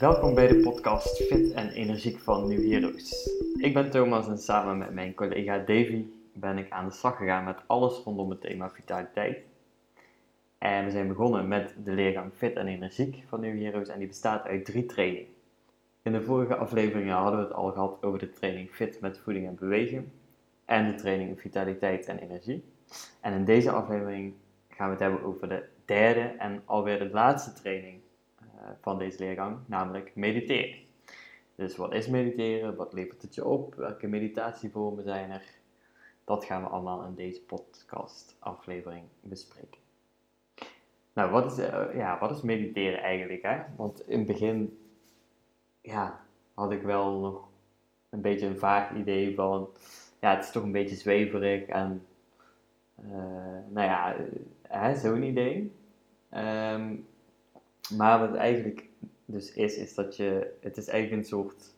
Welkom bij de podcast Fit en Energiek van New Heroes. Ik ben Thomas en samen met mijn collega Davy ben ik aan de slag gegaan met alles rondom het thema vitaliteit. En we zijn begonnen met de leergang Fit en Energiek van New Heroes en die bestaat uit drie trainingen. In de vorige afleveringen hadden we het al gehad over de training Fit met voeding en bewegen en de training Vitaliteit en Energie. En in deze aflevering gaan we het hebben over de derde en alweer de laatste training van deze leergang, namelijk mediteren. Dus wat is mediteren? Wat levert het je op? Welke meditatievormen zijn er? Dat gaan we allemaal in deze podcast aflevering bespreken. Nou, wat is, uh, ja, wat is mediteren eigenlijk? Hè? Want in het begin ja, had ik wel nog een beetje een vaag idee van, ja, het is toch een beetje zweverig en, uh, nou ja, zo'n idee. Um, maar wat het eigenlijk dus is, is dat je, het is eigenlijk een soort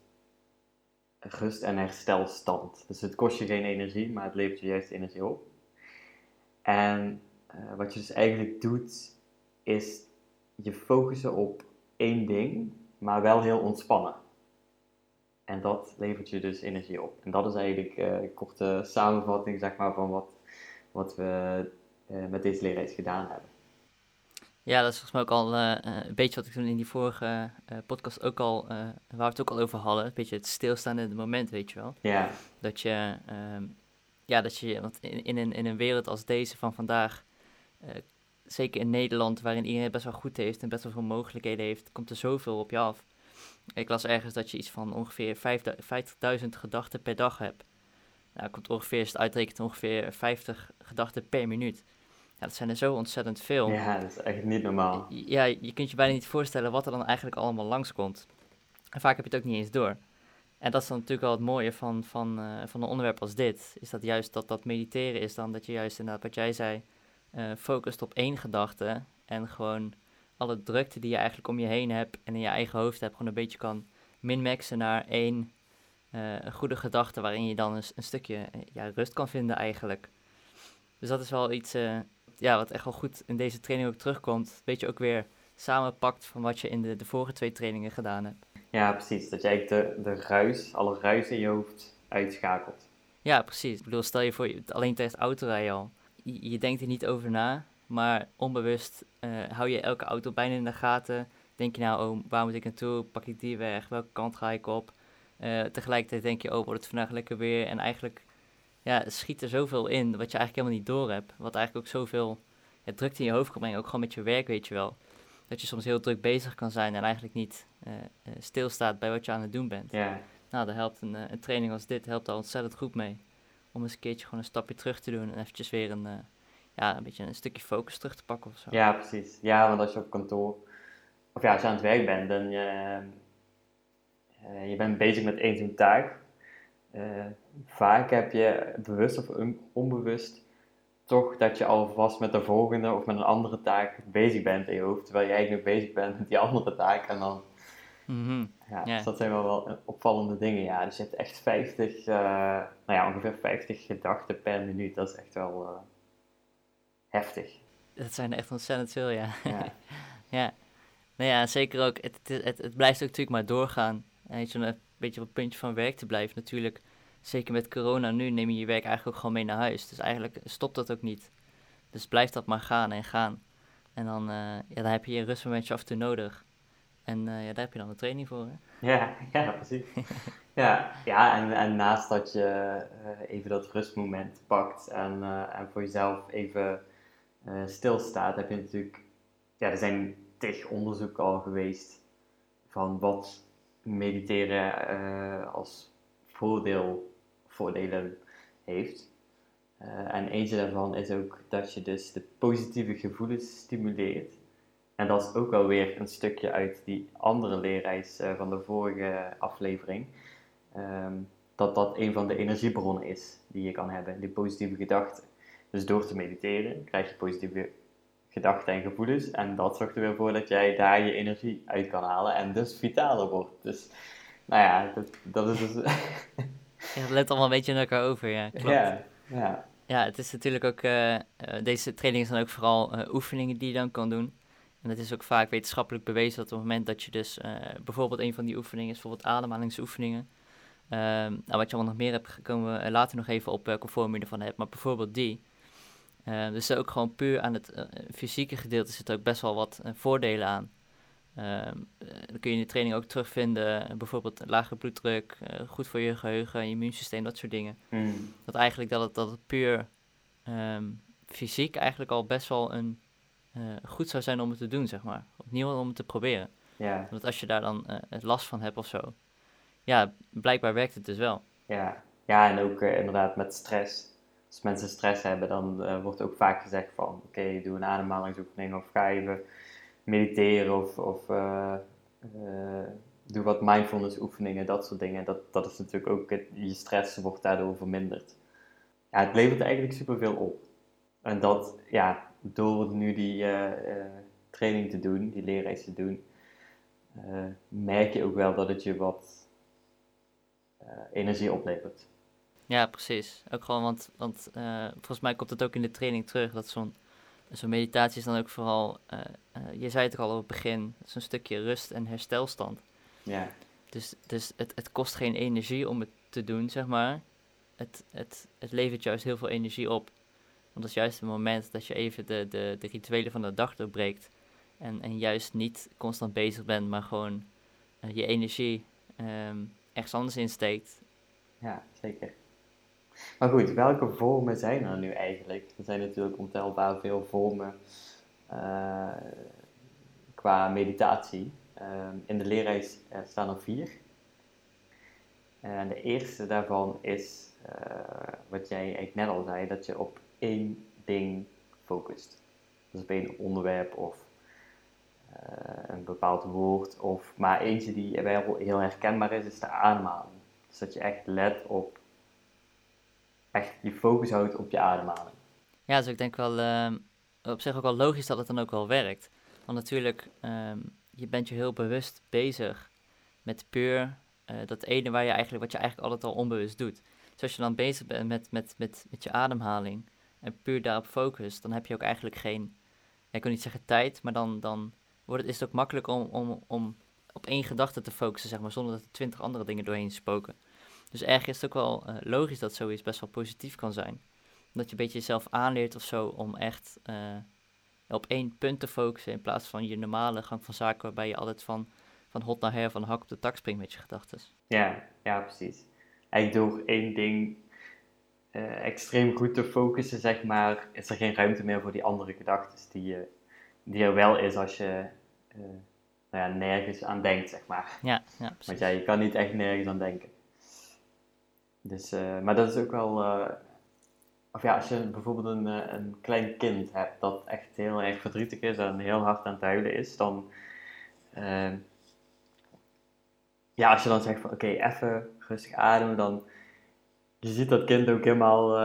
rust- en herstelstand. Dus het kost je geen energie, maar het levert je juist energie op. En uh, wat je dus eigenlijk doet, is je focussen op één ding, maar wel heel ontspannen. En dat levert je dus energie op. En dat is eigenlijk uh, een korte samenvatting zeg maar, van wat, wat we uh, met deze leerreis gedaan hebben. Ja, dat is volgens mij ook al uh, een beetje wat ik toen in die vorige uh, podcast ook al, uh, waar we het ook al over hadden. Een beetje het stilstaan in het moment, weet je wel. Ja. Dat je, um, ja, dat je, want in, in, een, in een wereld als deze van vandaag, zeker in Nederland, waarin iedereen best wel goed heeft en best wel veel mogelijkheden heeft, komt er zoveel op je af. Ik las ergens dat je iets van ongeveer 50.000 gedachten per dag hebt. Nou, komt ongeveer, is het uitrekent, ongeveer 50 gedachten per minuut. Ja, dat zijn er zo ontzettend veel. Ja, dat is echt niet normaal. Ja, je kunt je bijna niet voorstellen wat er dan eigenlijk allemaal langskomt. En vaak heb je het ook niet eens door. En dat is dan natuurlijk wel het mooie van, van, uh, van een onderwerp als dit. Is dat juist dat dat mediteren is dan dat je juist inderdaad wat jij zei, uh, focust op één gedachte. En gewoon alle drukte die je eigenlijk om je heen hebt en in je eigen hoofd hebt, gewoon een beetje kan minmaxen naar één uh, een goede gedachte waarin je dan een, een stukje ja, rust kan vinden eigenlijk. Dus dat is wel iets, ja, wat echt wel goed in deze training ook terugkomt. Weet je ook weer samenpakt van wat je in de, de vorige twee trainingen gedaan hebt. Ja, precies. Dat je eigenlijk de, de ruis, alle ruis in je hoofd uitschakelt. Ja, precies. Ik bedoel, stel je voor, alleen tijdens autorijden al. Je, je, denkt er niet over na, maar onbewust uh, hou je elke auto bijna in de gaten. Denk je nou, oh, waar moet ik naartoe? Pak ik die weg? Welke kant ga ik op? Uh, tegelijkertijd denk je, oh, wordt het vandaag lekker weer? En eigenlijk ja, schiet er zoveel in wat je eigenlijk helemaal niet door hebt. Wat eigenlijk ook zoveel ja, druk in je hoofd kan brengen, ook gewoon met je werk, weet je wel. Dat je soms heel druk bezig kan zijn en eigenlijk niet uh, uh, stilstaat bij wat je aan het doen bent. Ja. Nou, daar helpt een, uh, een training als dit helpt al ontzettend goed mee. Om eens een keertje gewoon een stapje terug te doen en eventjes weer een, ja, een beetje een stukje focus terug te pakken of zo. Ja, precies. Ja, want als je op kantoor, of ja, als je aan het werk bent, dan je, je bent bezig met één zo'n taak uh, vaak heb je bewust of onbewust toch dat je alvast met de volgende of met een andere taak bezig bent in je hoofd, terwijl jij eigenlijk nog bezig bent met die andere taak en dan mm -hmm. ja, yeah. dus dat zijn wel, wel opvallende dingen, ja. Dus je hebt echt 50, uh, nou ja, ongeveer 50 gedachten per minuut. Dat is echt wel uh, heftig. Dat zijn echt ontzettend veel, ja. Ja. ja. Nou ja, zeker ook. Het, het, het, het blijft ook natuurlijk maar doorgaan. En je beetje op het puntje van werk te blijven. Natuurlijk, zeker met corona nu, neem je je werk eigenlijk ook gewoon mee naar huis. Dus eigenlijk stopt dat ook niet. Dus blijf dat maar gaan en gaan. En dan, uh, ja, dan heb je je rustmomentje af en toe nodig. En uh, ja, daar heb je dan de training voor. Hè? Ja, ja, precies. ja, ja en, en naast dat je uh, even dat rustmoment pakt en, en voor jezelf even stilstaat, heb je natuurlijk, ja, er zijn tig onderzoeken al geweest van wat mediteren uh, als voordeel, voordelen heeft. Uh, en eentje daarvan is ook dat je dus de positieve gevoelens stimuleert. En dat is ook wel weer een stukje uit die andere leerreis uh, van de vorige aflevering. Um, dat dat een van de energiebronnen is die je kan hebben, die positieve gedachten. Dus door te mediteren krijg je positieve gedachten en gevoelens. En dat zorgt er weer voor dat jij daar je energie uit kan halen en dus vitaler wordt. Dus, nou ja, dat, dat is dus... ja, het let allemaal een beetje naar elkaar over, ja. Klopt. Ja, ja. Ja, het is natuurlijk ook... Uh, deze trainingen zijn ook vooral uh, oefeningen die je dan kan doen. En het is ook vaak wetenschappelijk bewezen dat op het moment dat je dus eh, bijvoorbeeld een van die oefeningen is bijvoorbeeld ademhalingsoefeningen. Um, nou, wat je allemaal nog meer hebt, komen we later nog even op welke vorm je ervan hebt. Maar bijvoorbeeld die. Uh, dus ook gewoon puur aan het uh, fysieke gedeelte zitten ook best wel wat voordelen aan. Um, dan kun je in de training ook terugvinden, bijvoorbeeld lage bloeddruk, goed voor je geheugen, je immuunsysteem, dat soort dingen. Mm. Dat eigenlijk dat het, dat het puur um, fysiek eigenlijk al best wel een goed zou zijn om het te doen, zeg maar. Opnieuw om het te proberen. Ja. Want als je daar dan uh, last van hebt of zo, ja, blijkbaar werkt het dus wel. Ja, ja en ook inderdaad met stress. Als mensen stress hebben, dan wordt ook vaak gezegd van, oké, doe een ademhalingsoefening of ga even mediteren of, of doe wat mindfulness oefeningen, dat soort dingen. Dat, dat is natuurlijk ook, je stress wordt daardoor verminderd. Ja, het levert eigenlijk superveel op. En dat, ja, door nu die training te doen, die leerreis te doen, merk je ook wel dat het je wat energie oplevert. Ja, precies. Ook gewoon, want, want volgens mij komt het ook in de training terug, dat zo'n zo'n meditatie is dan ook vooral, je zei het ook al op het begin, zo'n stukje rust en herstelstand. Ja. Dus, dus het, het kost geen energie om het te doen, zeg maar. Het, het, het levert juist heel veel energie op. Want dat is juist het moment dat je even de, de, de rituelen van de dag doorbreekt. En, en juist niet constant bezig bent, maar gewoon uh, je energie um, ergens anders insteekt. Ja, zeker. Maar goed, welke vormen zijn er nu eigenlijk? Er zijn natuurlijk ontelbaar veel vormen uh, qua meditatie. Uh, in de leerreis staan er vier. En de eerste daarvan is, wat jij eigenlijk net al zei, dat je op één ding focust. Dus op één onderwerp of uh, een bepaald woord. Of, maar eentje die wel heel herkenbaar is, is de ademhaling. Dus dat je echt let op, echt je focus houdt op je ademhaling. Ja, dus ik denk wel uh, op zich ook wel logisch dat het dan ook wel werkt. Want natuurlijk, um, je bent je heel bewust bezig met puur uh, dat ene waar je eigenlijk, wat je eigenlijk altijd al onbewust doet. Dus als je dan bezig bent met, met, met, met je ademhaling, en puur daarop focust, dan heb je ook eigenlijk geen, ik wil niet zeggen tijd, maar dan, dan wordt het, is het ook makkelijk om, om, om op één gedachte te focussen, zeg maar, zonder dat er twintig andere dingen doorheen spoken. Dus erg is het ook wel uh, logisch dat zoiets best wel positief kan zijn. Dat je een beetje jezelf aanleert of zo om echt uh, op één punt te focussen in plaats van je normale gang van zaken waarbij je altijd van, van hot naar her, van hak op de tak springt met je gedachten. Ja, ja, precies. Eigenlijk door één ding uh, extreem goed te focussen, zeg maar, is er geen ruimte meer voor die andere gedachten die, die er wel is als je nou ja, nergens aan denkt, zeg maar. Ja, ja precies. Want ja, je kan niet echt nergens aan denken. Dus, maar dat is ook wel, of ja, als je bijvoorbeeld een, een klein kind hebt dat echt heel erg verdrietig is en heel hard aan het huilen is, dan, ja, als je dan zegt van oké, even rustig ademen, dan je ziet dat kind ook helemaal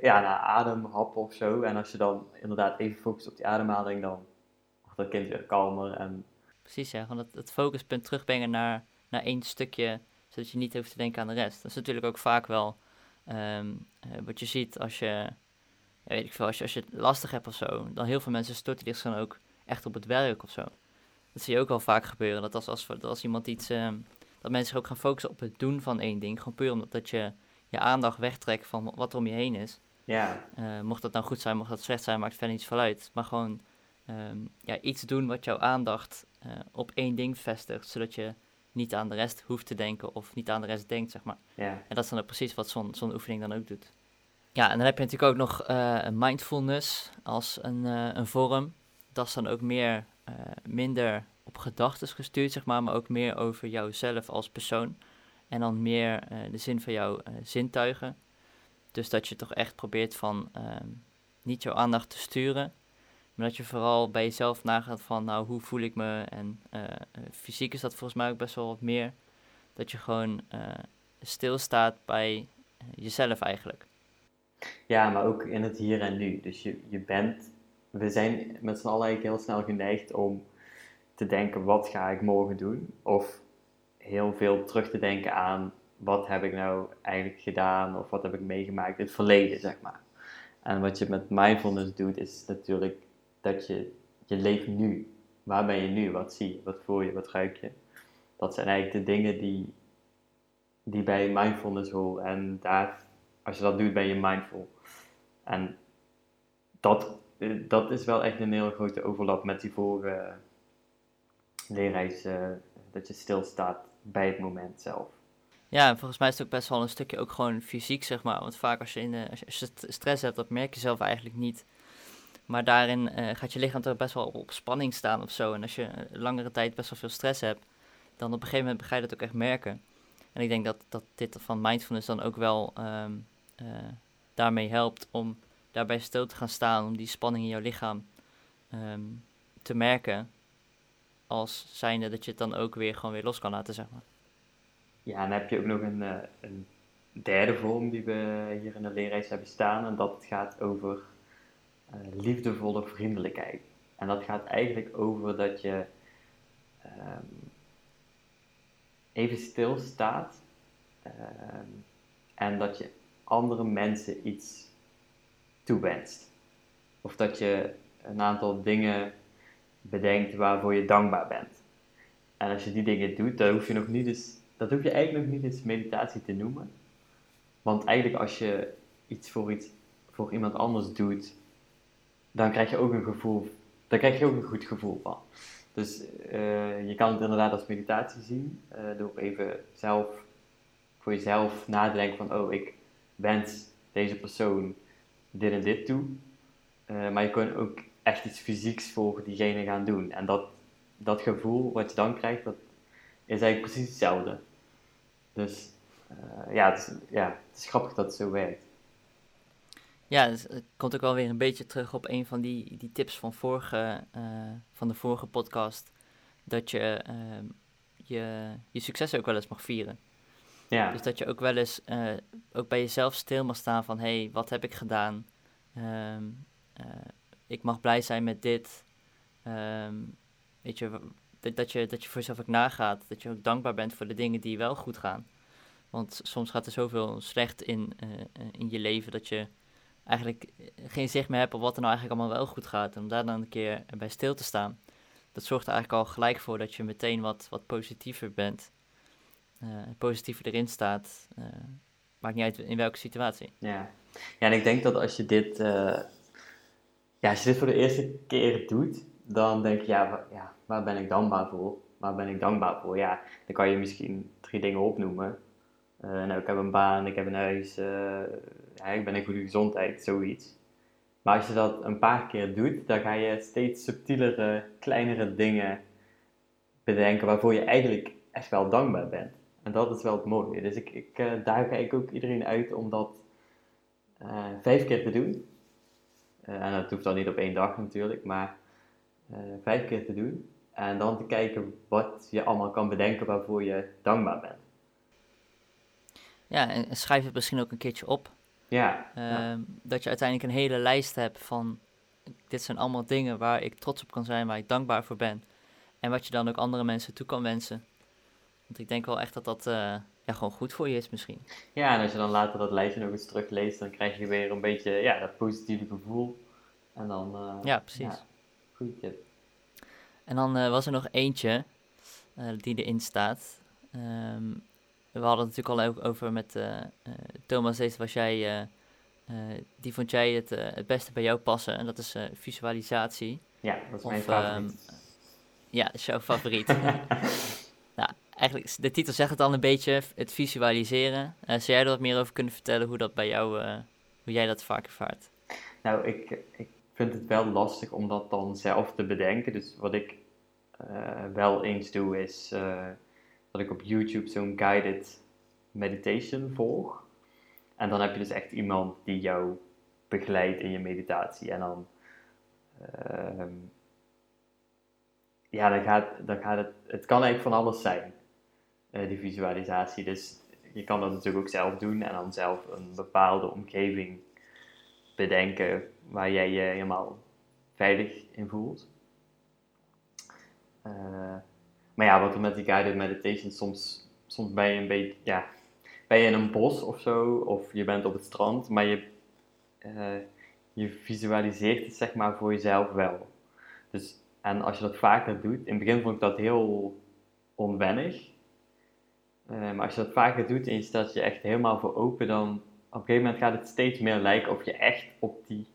ja, naar ademhap of zo. En als je dan inderdaad even focust op die ademhaling, dan wordt dat kind weer kalmer. En... Precies, ja. Gewoon het, het focuspunt terugbrengen naar, naar één stukje, zodat je niet hoeft te denken aan de rest. Dat is natuurlijk ook vaak wel um, uh, wat je ziet als je, ja, weet ik veel, als je, als je het lastig hebt of zo. Dan heel veel mensen storten zich dan ook echt op het werk of zo. Dat zie je ook wel vaak gebeuren. Dat als, als, als iemand iets, um, dat mensen zich ook gaan focussen op het doen van één ding. Gewoon puur omdat dat je je aandacht wegtrekt van wat er om je heen is. Ja. Uh, mocht dat nou goed zijn, mocht dat slecht zijn, maakt verder niets van uit. Maar gewoon um, ja, iets doen wat jouw aandacht uh, op één ding vestigt, zodat je niet aan de rest hoeft te denken of niet aan de rest denkt, zeg maar. Ja. En dat is dan ook precies wat zo'n zo'n oefening dan ook doet. Ja, en dan heb je natuurlijk ook nog uh, mindfulness als een, een vorm. Dat is dan ook meer, minder op gedachten gestuurd, zeg maar, maar ook meer over jouzelf als persoon. En dan meer de zin van jouw zintuigen. Dus dat je toch echt probeert van uh, niet jouw aandacht te sturen. Dat je vooral bij jezelf nagaat van nou hoe voel ik me. En eh, fysiek is dat volgens mij ook best wel wat meer. Dat je gewoon stilstaat bij jezelf eigenlijk. Ja, maar ook in het hier en nu. Dus je, je bent, we zijn met z'n allen eigenlijk heel snel geneigd om te denken wat ga ik morgen doen. Of heel veel terug te denken aan wat heb ik nou eigenlijk gedaan of wat heb ik meegemaakt in het verleden, zeg maar. En wat je met mindfulness doet, is natuurlijk dat je, je leeft nu. waar ben je nu? Wat zie je? Wat voel je? Wat ruik je? Dat zijn eigenlijk de dingen die, die bij mindfulness horen. En daar, als je dat doet, ben je mindful. En dat, dat is wel echt een hele grote overlap met die vorige leerreis. Uh, dat je stilstaat bij het moment zelf. Ja, en volgens mij is het ook best wel een stukje ook gewoon fysiek, zeg maar. Want vaak als je, in als je stress hebt, dat merk je zelf eigenlijk niet. Maar daarin uh, gaat je lichaam toch best wel op spanning staan of zo. En als je langere tijd best wel veel stress hebt, dan op een gegeven moment ga je dat ook echt merken. En ik denk dat, dat dit van mindfulness dan ook wel um, uh, daarmee helpt om daarbij stil te gaan staan, om die spanning in jouw lichaam um, te merken. Als zijnde dat je het dan ook weer gewoon weer los kan laten, zeg maar. Ja, en dan heb je ook nog een, uh, een derde vorm die we hier in de leerreis hebben staan. En dat gaat over liefdevolle vriendelijkheid. En dat gaat eigenlijk over dat je um, even stilstaat um, en dat je andere mensen iets toewenst. Of dat je een aantal dingen bedenkt waarvoor je dankbaar bent. En als je die dingen doet, dan hoef je nog niet eens, dat hoef je eigenlijk nog niet eens meditatie te noemen. Want eigenlijk als je iets voor, iets voor iemand anders doet, dan krijg je ook een gevoel, daar krijg je ook een goed gevoel van. Dus uh, je kan het inderdaad als meditatie zien, uh, door even zelf voor jezelf na te denken van, oh, ik wens deze persoon dit en dit toe. Uh, maar je kan ook echt iets fysieks voor diegene gaan doen. En dat, dat gevoel wat je dan krijgt, dat is eigenlijk precies hetzelfde. Dus ja, het is, ja, het is grappig dat het zo werkt. Ja, dus het komt ook wel weer een beetje terug op een van die, die tips van, vorige, uh, van de vorige podcast. Dat je uh, je, je succes ook wel eens mag vieren. Ja. Dus dat je ook wel eens uh, ook bij jezelf stil mag staan van... hé, hey, wat heb ik gedaan? Um, ik mag blij zijn met dit. Um, weet je, dat, dat je, dat je voor jezelf ook nagaat. Dat je ook dankbaar bent voor de dingen die wel goed gaan. Want soms gaat er zoveel slecht in, in je leven dat je eigenlijk geen zicht meer hebt op wat er nou eigenlijk allemaal wel goed gaat. En om daar dan een keer bij stil te staan. Dat zorgt er eigenlijk al gelijk voor dat je meteen wat, wat positiever bent. Uh, positiever erin staat. Uh, maakt niet uit in welke situatie. Ja. ja, en ik denk dat als je dit, ja, als je dit voor de eerste keer doet, dan denk je, ja, ja, waar ben ik dankbaar voor? Waar ben ik dankbaar voor? Ja, dan kan je misschien drie dingen opnoemen. Nou, ik heb een baan, ik heb een huis, ik ben in goede gezondheid, zoiets. Maar als je dat een paar keer doet, dan ga je steeds subtielere, kleinere dingen bedenken waarvoor je eigenlijk echt wel dankbaar bent. En dat is wel het mooie. Dus ik, ik uh, daag ik ook iedereen uit om dat uh, vijf keer te doen. En dat hoeft dan niet op één dag natuurlijk, maar vijf keer te doen. En dan te kijken wat je allemaal kan bedenken waarvoor je dankbaar bent. Ja, en schrijf het misschien ook een keertje op. Ja, ehm, Dat je uiteindelijk een hele lijst hebt van dit zijn allemaal dingen waar ik trots op kan zijn, waar ik dankbaar voor ben. En wat je dan ook andere mensen toe kan wensen. Want ik denk wel echt dat dat uh, ja, gewoon goed voor je is misschien. Ja, en als je dan later dat lijstje nog eens terugleest, dan krijg je weer een beetje ja, dat positieve gevoel. En dan... Uh, ja, precies. Ja, goede tip. En dan uh, was er nog eentje die erin staat. Um, we hadden het natuurlijk al over met uh, Thomas, deze was jij, uh, die vond jij het, het beste bij jou passen en dat is visualisatie. Ja, dat is mijn favoriet. Um, ja, dat is jouw favoriet. nou, eigenlijk, de titel zegt het al een beetje, het visualiseren. zou jij er wat meer over kunnen vertellen hoe dat bij jou, hoe jij dat vaak ervaart? Nou, ik, ik vind het wel lastig om dat dan zelf te bedenken. Dus wat ik wel eens doe is dat ik op YouTube zo'n guided meditation volg. En dan heb je dus echt iemand die jou begeleidt in je meditatie. En dan, uh, ja, dan gaat, dan gaat het, het kan eigenlijk van alles zijn, uh, die visualisatie. Dus je kan dat natuurlijk ook zelf doen en dan zelf een bepaalde omgeving bedenken waar jij je helemaal veilig in voelt. Uh, maar ja, wat er met die guided meditation, soms, soms ben je een beetje, ja, ben je in een bos of zo, of je bent op het strand, maar je, uh, je visualiseert het zeg maar voor jezelf wel. Dus En als je dat vaker doet, in het begin vond ik dat heel onwennig. Eh, maar als je dat vaker doet en je stelt je echt helemaal voor open, dan op een gegeven moment gaat het steeds meer lijken of je echt op die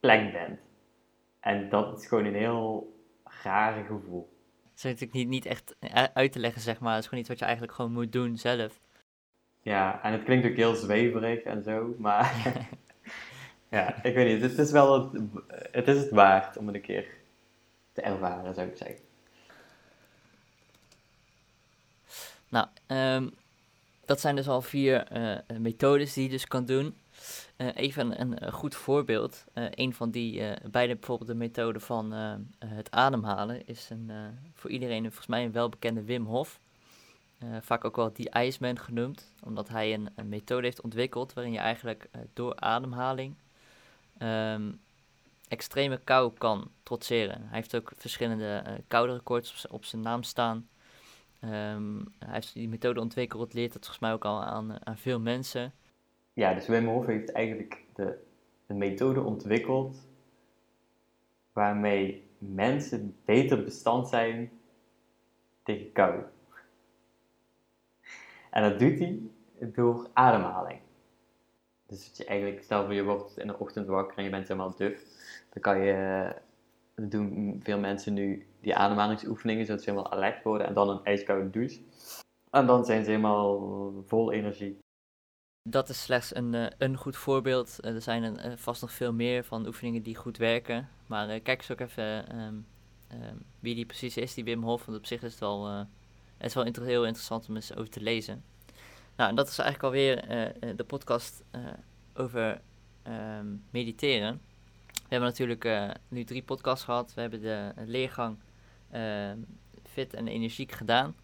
plek bent. En dat is gewoon een heel rare gevoel. Dat is natuurlijk niet, niet echt uit te leggen, zeg maar. Het is gewoon iets wat je eigenlijk gewoon moet doen zelf. Ja, en het klinkt ook heel zweverig en zo, maar ja, ik weet niet. Het is wel het, het, is het waard om het een keer te ervaren, zou ik zeggen. Nou, um, dat zijn dus al vier uh, methodes die je dus kan doen. Uh, even een, een, goed voorbeeld. Uh, een van die, beide bijvoorbeeld de methode van het ademhalen, is een, voor iedereen volgens mij een welbekende Wim Hof. vaak ook wel die Iceman genoemd, omdat hij een, methode heeft ontwikkeld waarin je eigenlijk door ademhaling um, extreme kou kan trotseren. Hij heeft ook verschillende koude records op, zijn naam staan. Um, hij heeft die methode ontwikkeld, leert dat volgens mij ook al aan, aan veel mensen. Ja, dus Wim Hof heeft eigenlijk de, de methode ontwikkeld waarmee mensen beter bestand zijn tegen kou. En dat doet hij door ademhaling. Dus dat je eigenlijk, stel je wordt in de ochtend wakker en je bent helemaal duf, dan kan je, dat doen veel mensen nu, die ademhalingsoefeningen, zodat ze helemaal alert worden en dan een ijskoude douche. En dan zijn ze helemaal vol energie. Dat is slechts een, uh, een goed voorbeeld. Uh, er zijn uh, vast nog veel meer van oefeningen die goed werken. Maar kijk eens ook even um, um, wie die precies is, die Wim Hof. Want op zich is het wel, het is wel heel interessant om eens over te lezen. Nou, en dat is eigenlijk alweer de podcast over um, mediteren. We hebben natuurlijk nu drie podcasts gehad. We hebben de leergang fit en energiek gedaan.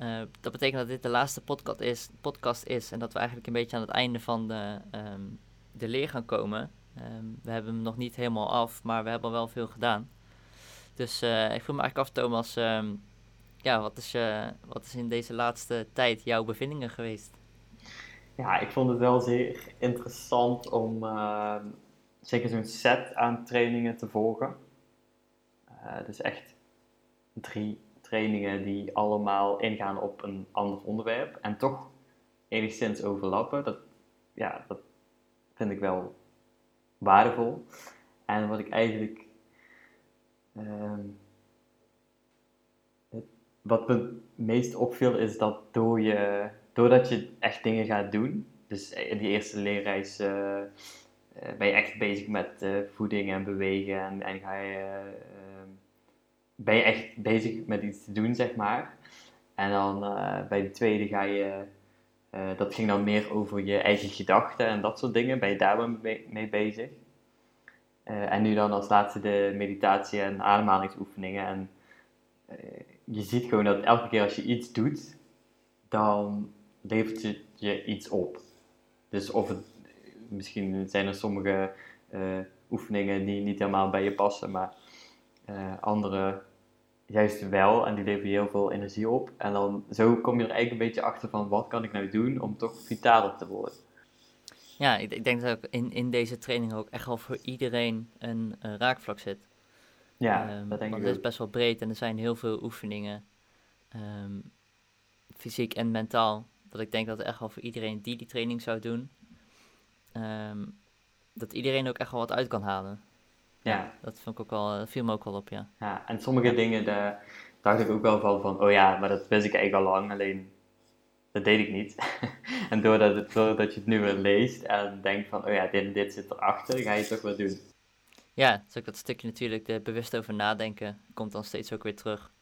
Uh, dat betekent dat dit de laatste podcast is, podcast is en dat we eigenlijk een beetje aan het einde van de, um, de leer gaan komen. Um, we hebben hem nog niet helemaal af, maar we hebben al wel veel gedaan. Dus uh, ik vroeg me eigenlijk af, Thomas, um, ja, wat is, uh, wat is in deze laatste tijd jouw bevindingen geweest? Ja, ik vond het wel zeer interessant om zeker zo'n set aan trainingen te volgen. dus echt drie trainingen die allemaal ingaan op een ander onderwerp en toch enigszins overlappen. Dat, ja, dat vind ik wel waardevol. En wat ik eigenlijk. Uh, wat me meest opviel is dat door je, doordat je echt dingen gaat doen, dus in die eerste leerreis uh, ben je echt bezig met uh, voeding en bewegen en, en ga je ben je echt bezig met iets te doen, zeg maar. En dan uh, bij de tweede ga je, uh, dat ging dan meer over je eigen gedachten en dat soort dingen. Ben je daar mee, mee bezig. Uh, en nu dan als laatste de meditatie en ademhalingsoefeningen. En je ziet gewoon dat elke keer als je iets doet, dan levert je, je iets op. Dus of het, misschien zijn er sommige oefeningen die niet helemaal bij je passen, maar andere juist wel en die leveren heel veel energie op. En dan zo kom je er eigenlijk een beetje achter van wat kan ik nou doen om toch vitaler te worden. Ja, ik, ik denk dat in, in deze training ook echt wel voor iedereen een, een raakvlak zit. Ja, um, dat denk want het is best wel breed en er zijn heel veel oefeningen, um, fysiek en mentaal, dat ik denk dat echt wel voor iedereen die die training zou doen, um, dat iedereen ook echt wel wat uit kan halen. Ja. Dat vond ik ook wel, viel me ook wel op, ja. Ja, en sommige dingen, daar dacht ik ook wel van, van, oh ja, maar dat wist ik eigenlijk al lang, alleen dat deed ik niet. en doordat, het, doordat je het nu weer leest en denkt van, oh ja, dit dit zit erachter, ga je het toch wel doen. Ja, het is ook dat stukje natuurlijk, de bewust over nadenken, komt dan steeds ook weer terug.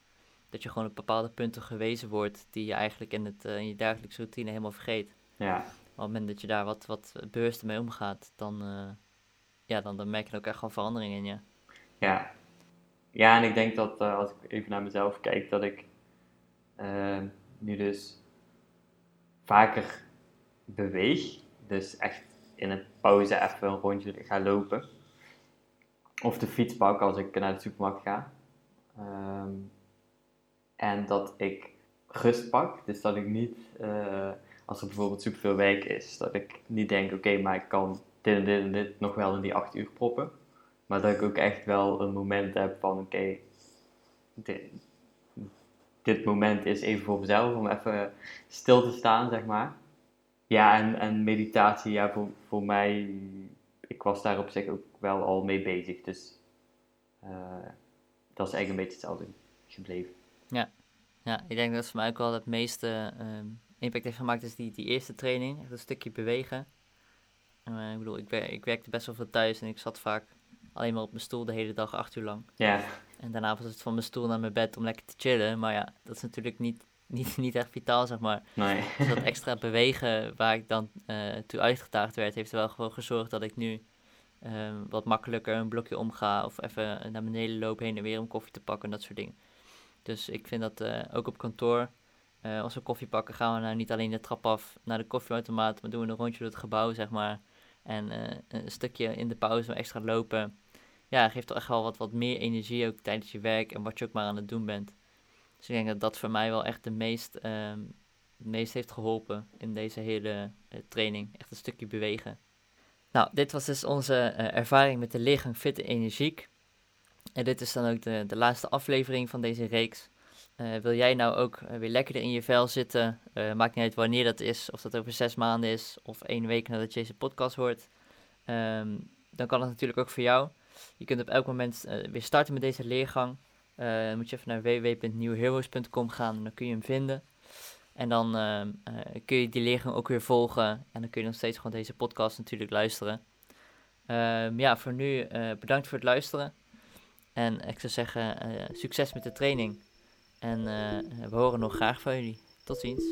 Dat je gewoon op bepaalde punten gewezen wordt die je eigenlijk in, het, uh, in je dagelijkse routine helemaal vergeet. Ja. op het moment dat je daar wat, wat bewuster mee omgaat, dan... Uh, ja, dan, dan merk je ook echt wel verandering in je. Ja. Ja, en ik denk dat uh, als ik even naar mezelf kijk, dat ik uh, nu dus vaker beweeg. Dus echt in een pauze even een rondje ga lopen. Of de fiets pak als ik naar de supermarkt ga. Um, en dat ik rust pak. Dus dat ik niet, uh, als er bijvoorbeeld superveel werk is, dat ik niet denk, oké, maar ik kan dit dit dit nog wel in die acht uur proppen. Maar dat ik ook echt wel een moment heb van, oké, dit moment is even voor mezelf, om even stil te staan, zeg maar. Ja, en, en meditatie, ja, voor, voor mij, ik was daar op zich ook wel al mee bezig. Dus uh, dat is eigenlijk een beetje hetzelfde gebleven. Ja, ja ik denk dat voor mij ook wel het meeste um, impact heeft gemaakt, is die, die eerste training, echt een stukje bewegen. Uh, ik bedoel, ik, ik werkte best wel veel thuis en ik zat vaak alleen maar op mijn stoel de hele dag, acht uur lang. Ja. En daarna was het van mijn stoel naar mijn bed om lekker te chillen. Maar ja, dat is natuurlijk niet, niet, niet echt vitaal, zeg maar. Nee. Dus dat extra bewegen waar ik dan uh, toe uitgedaagd werd, heeft er wel gewoon gezorgd dat ik nu uh, wat makkelijker een blokje omga. Of even naar beneden loop heen en weer om koffie te pakken en dat soort dingen. Dus ik vind dat uh, ook op kantoor, uh, als we koffie pakken, gaan we nou niet alleen de trap af naar de koffieautomaat, maar doen we een rondje door het gebouw, zeg maar. En een stukje in de pauze extra lopen ja, geeft toch echt wel wat, wat meer energie ook tijdens je werk en wat je ook maar aan het doen bent. Dus ik denk dat dat voor mij wel echt de meest, het meest heeft geholpen in deze hele uh, training. Echt een stukje bewegen. Nou, dit was dus onze uh, ervaring met de leergang Fit en Energiek. En dit is dan ook de, de laatste aflevering van deze reeks. Uh, wil jij nou ook weer lekkerder in je vel zitten? maakt niet uit wanneer dat is, of dat over zes maanden is of één week nadat je deze podcast hoort. Um, dan kan het natuurlijk ook voor jou. Je kunt op elk moment weer starten met deze leergang. Dan moet je even naar www.newheroes.com gaan en dan kun je hem vinden. En dan uh, kun je die leergang ook weer volgen. En dan kun je nog steeds gewoon deze podcast natuurlijk luisteren. Ehm, ja, voor nu bedankt voor het luisteren. En ik zou zeggen, succes met de training. En we horen nog graag van jullie. Tot ziens.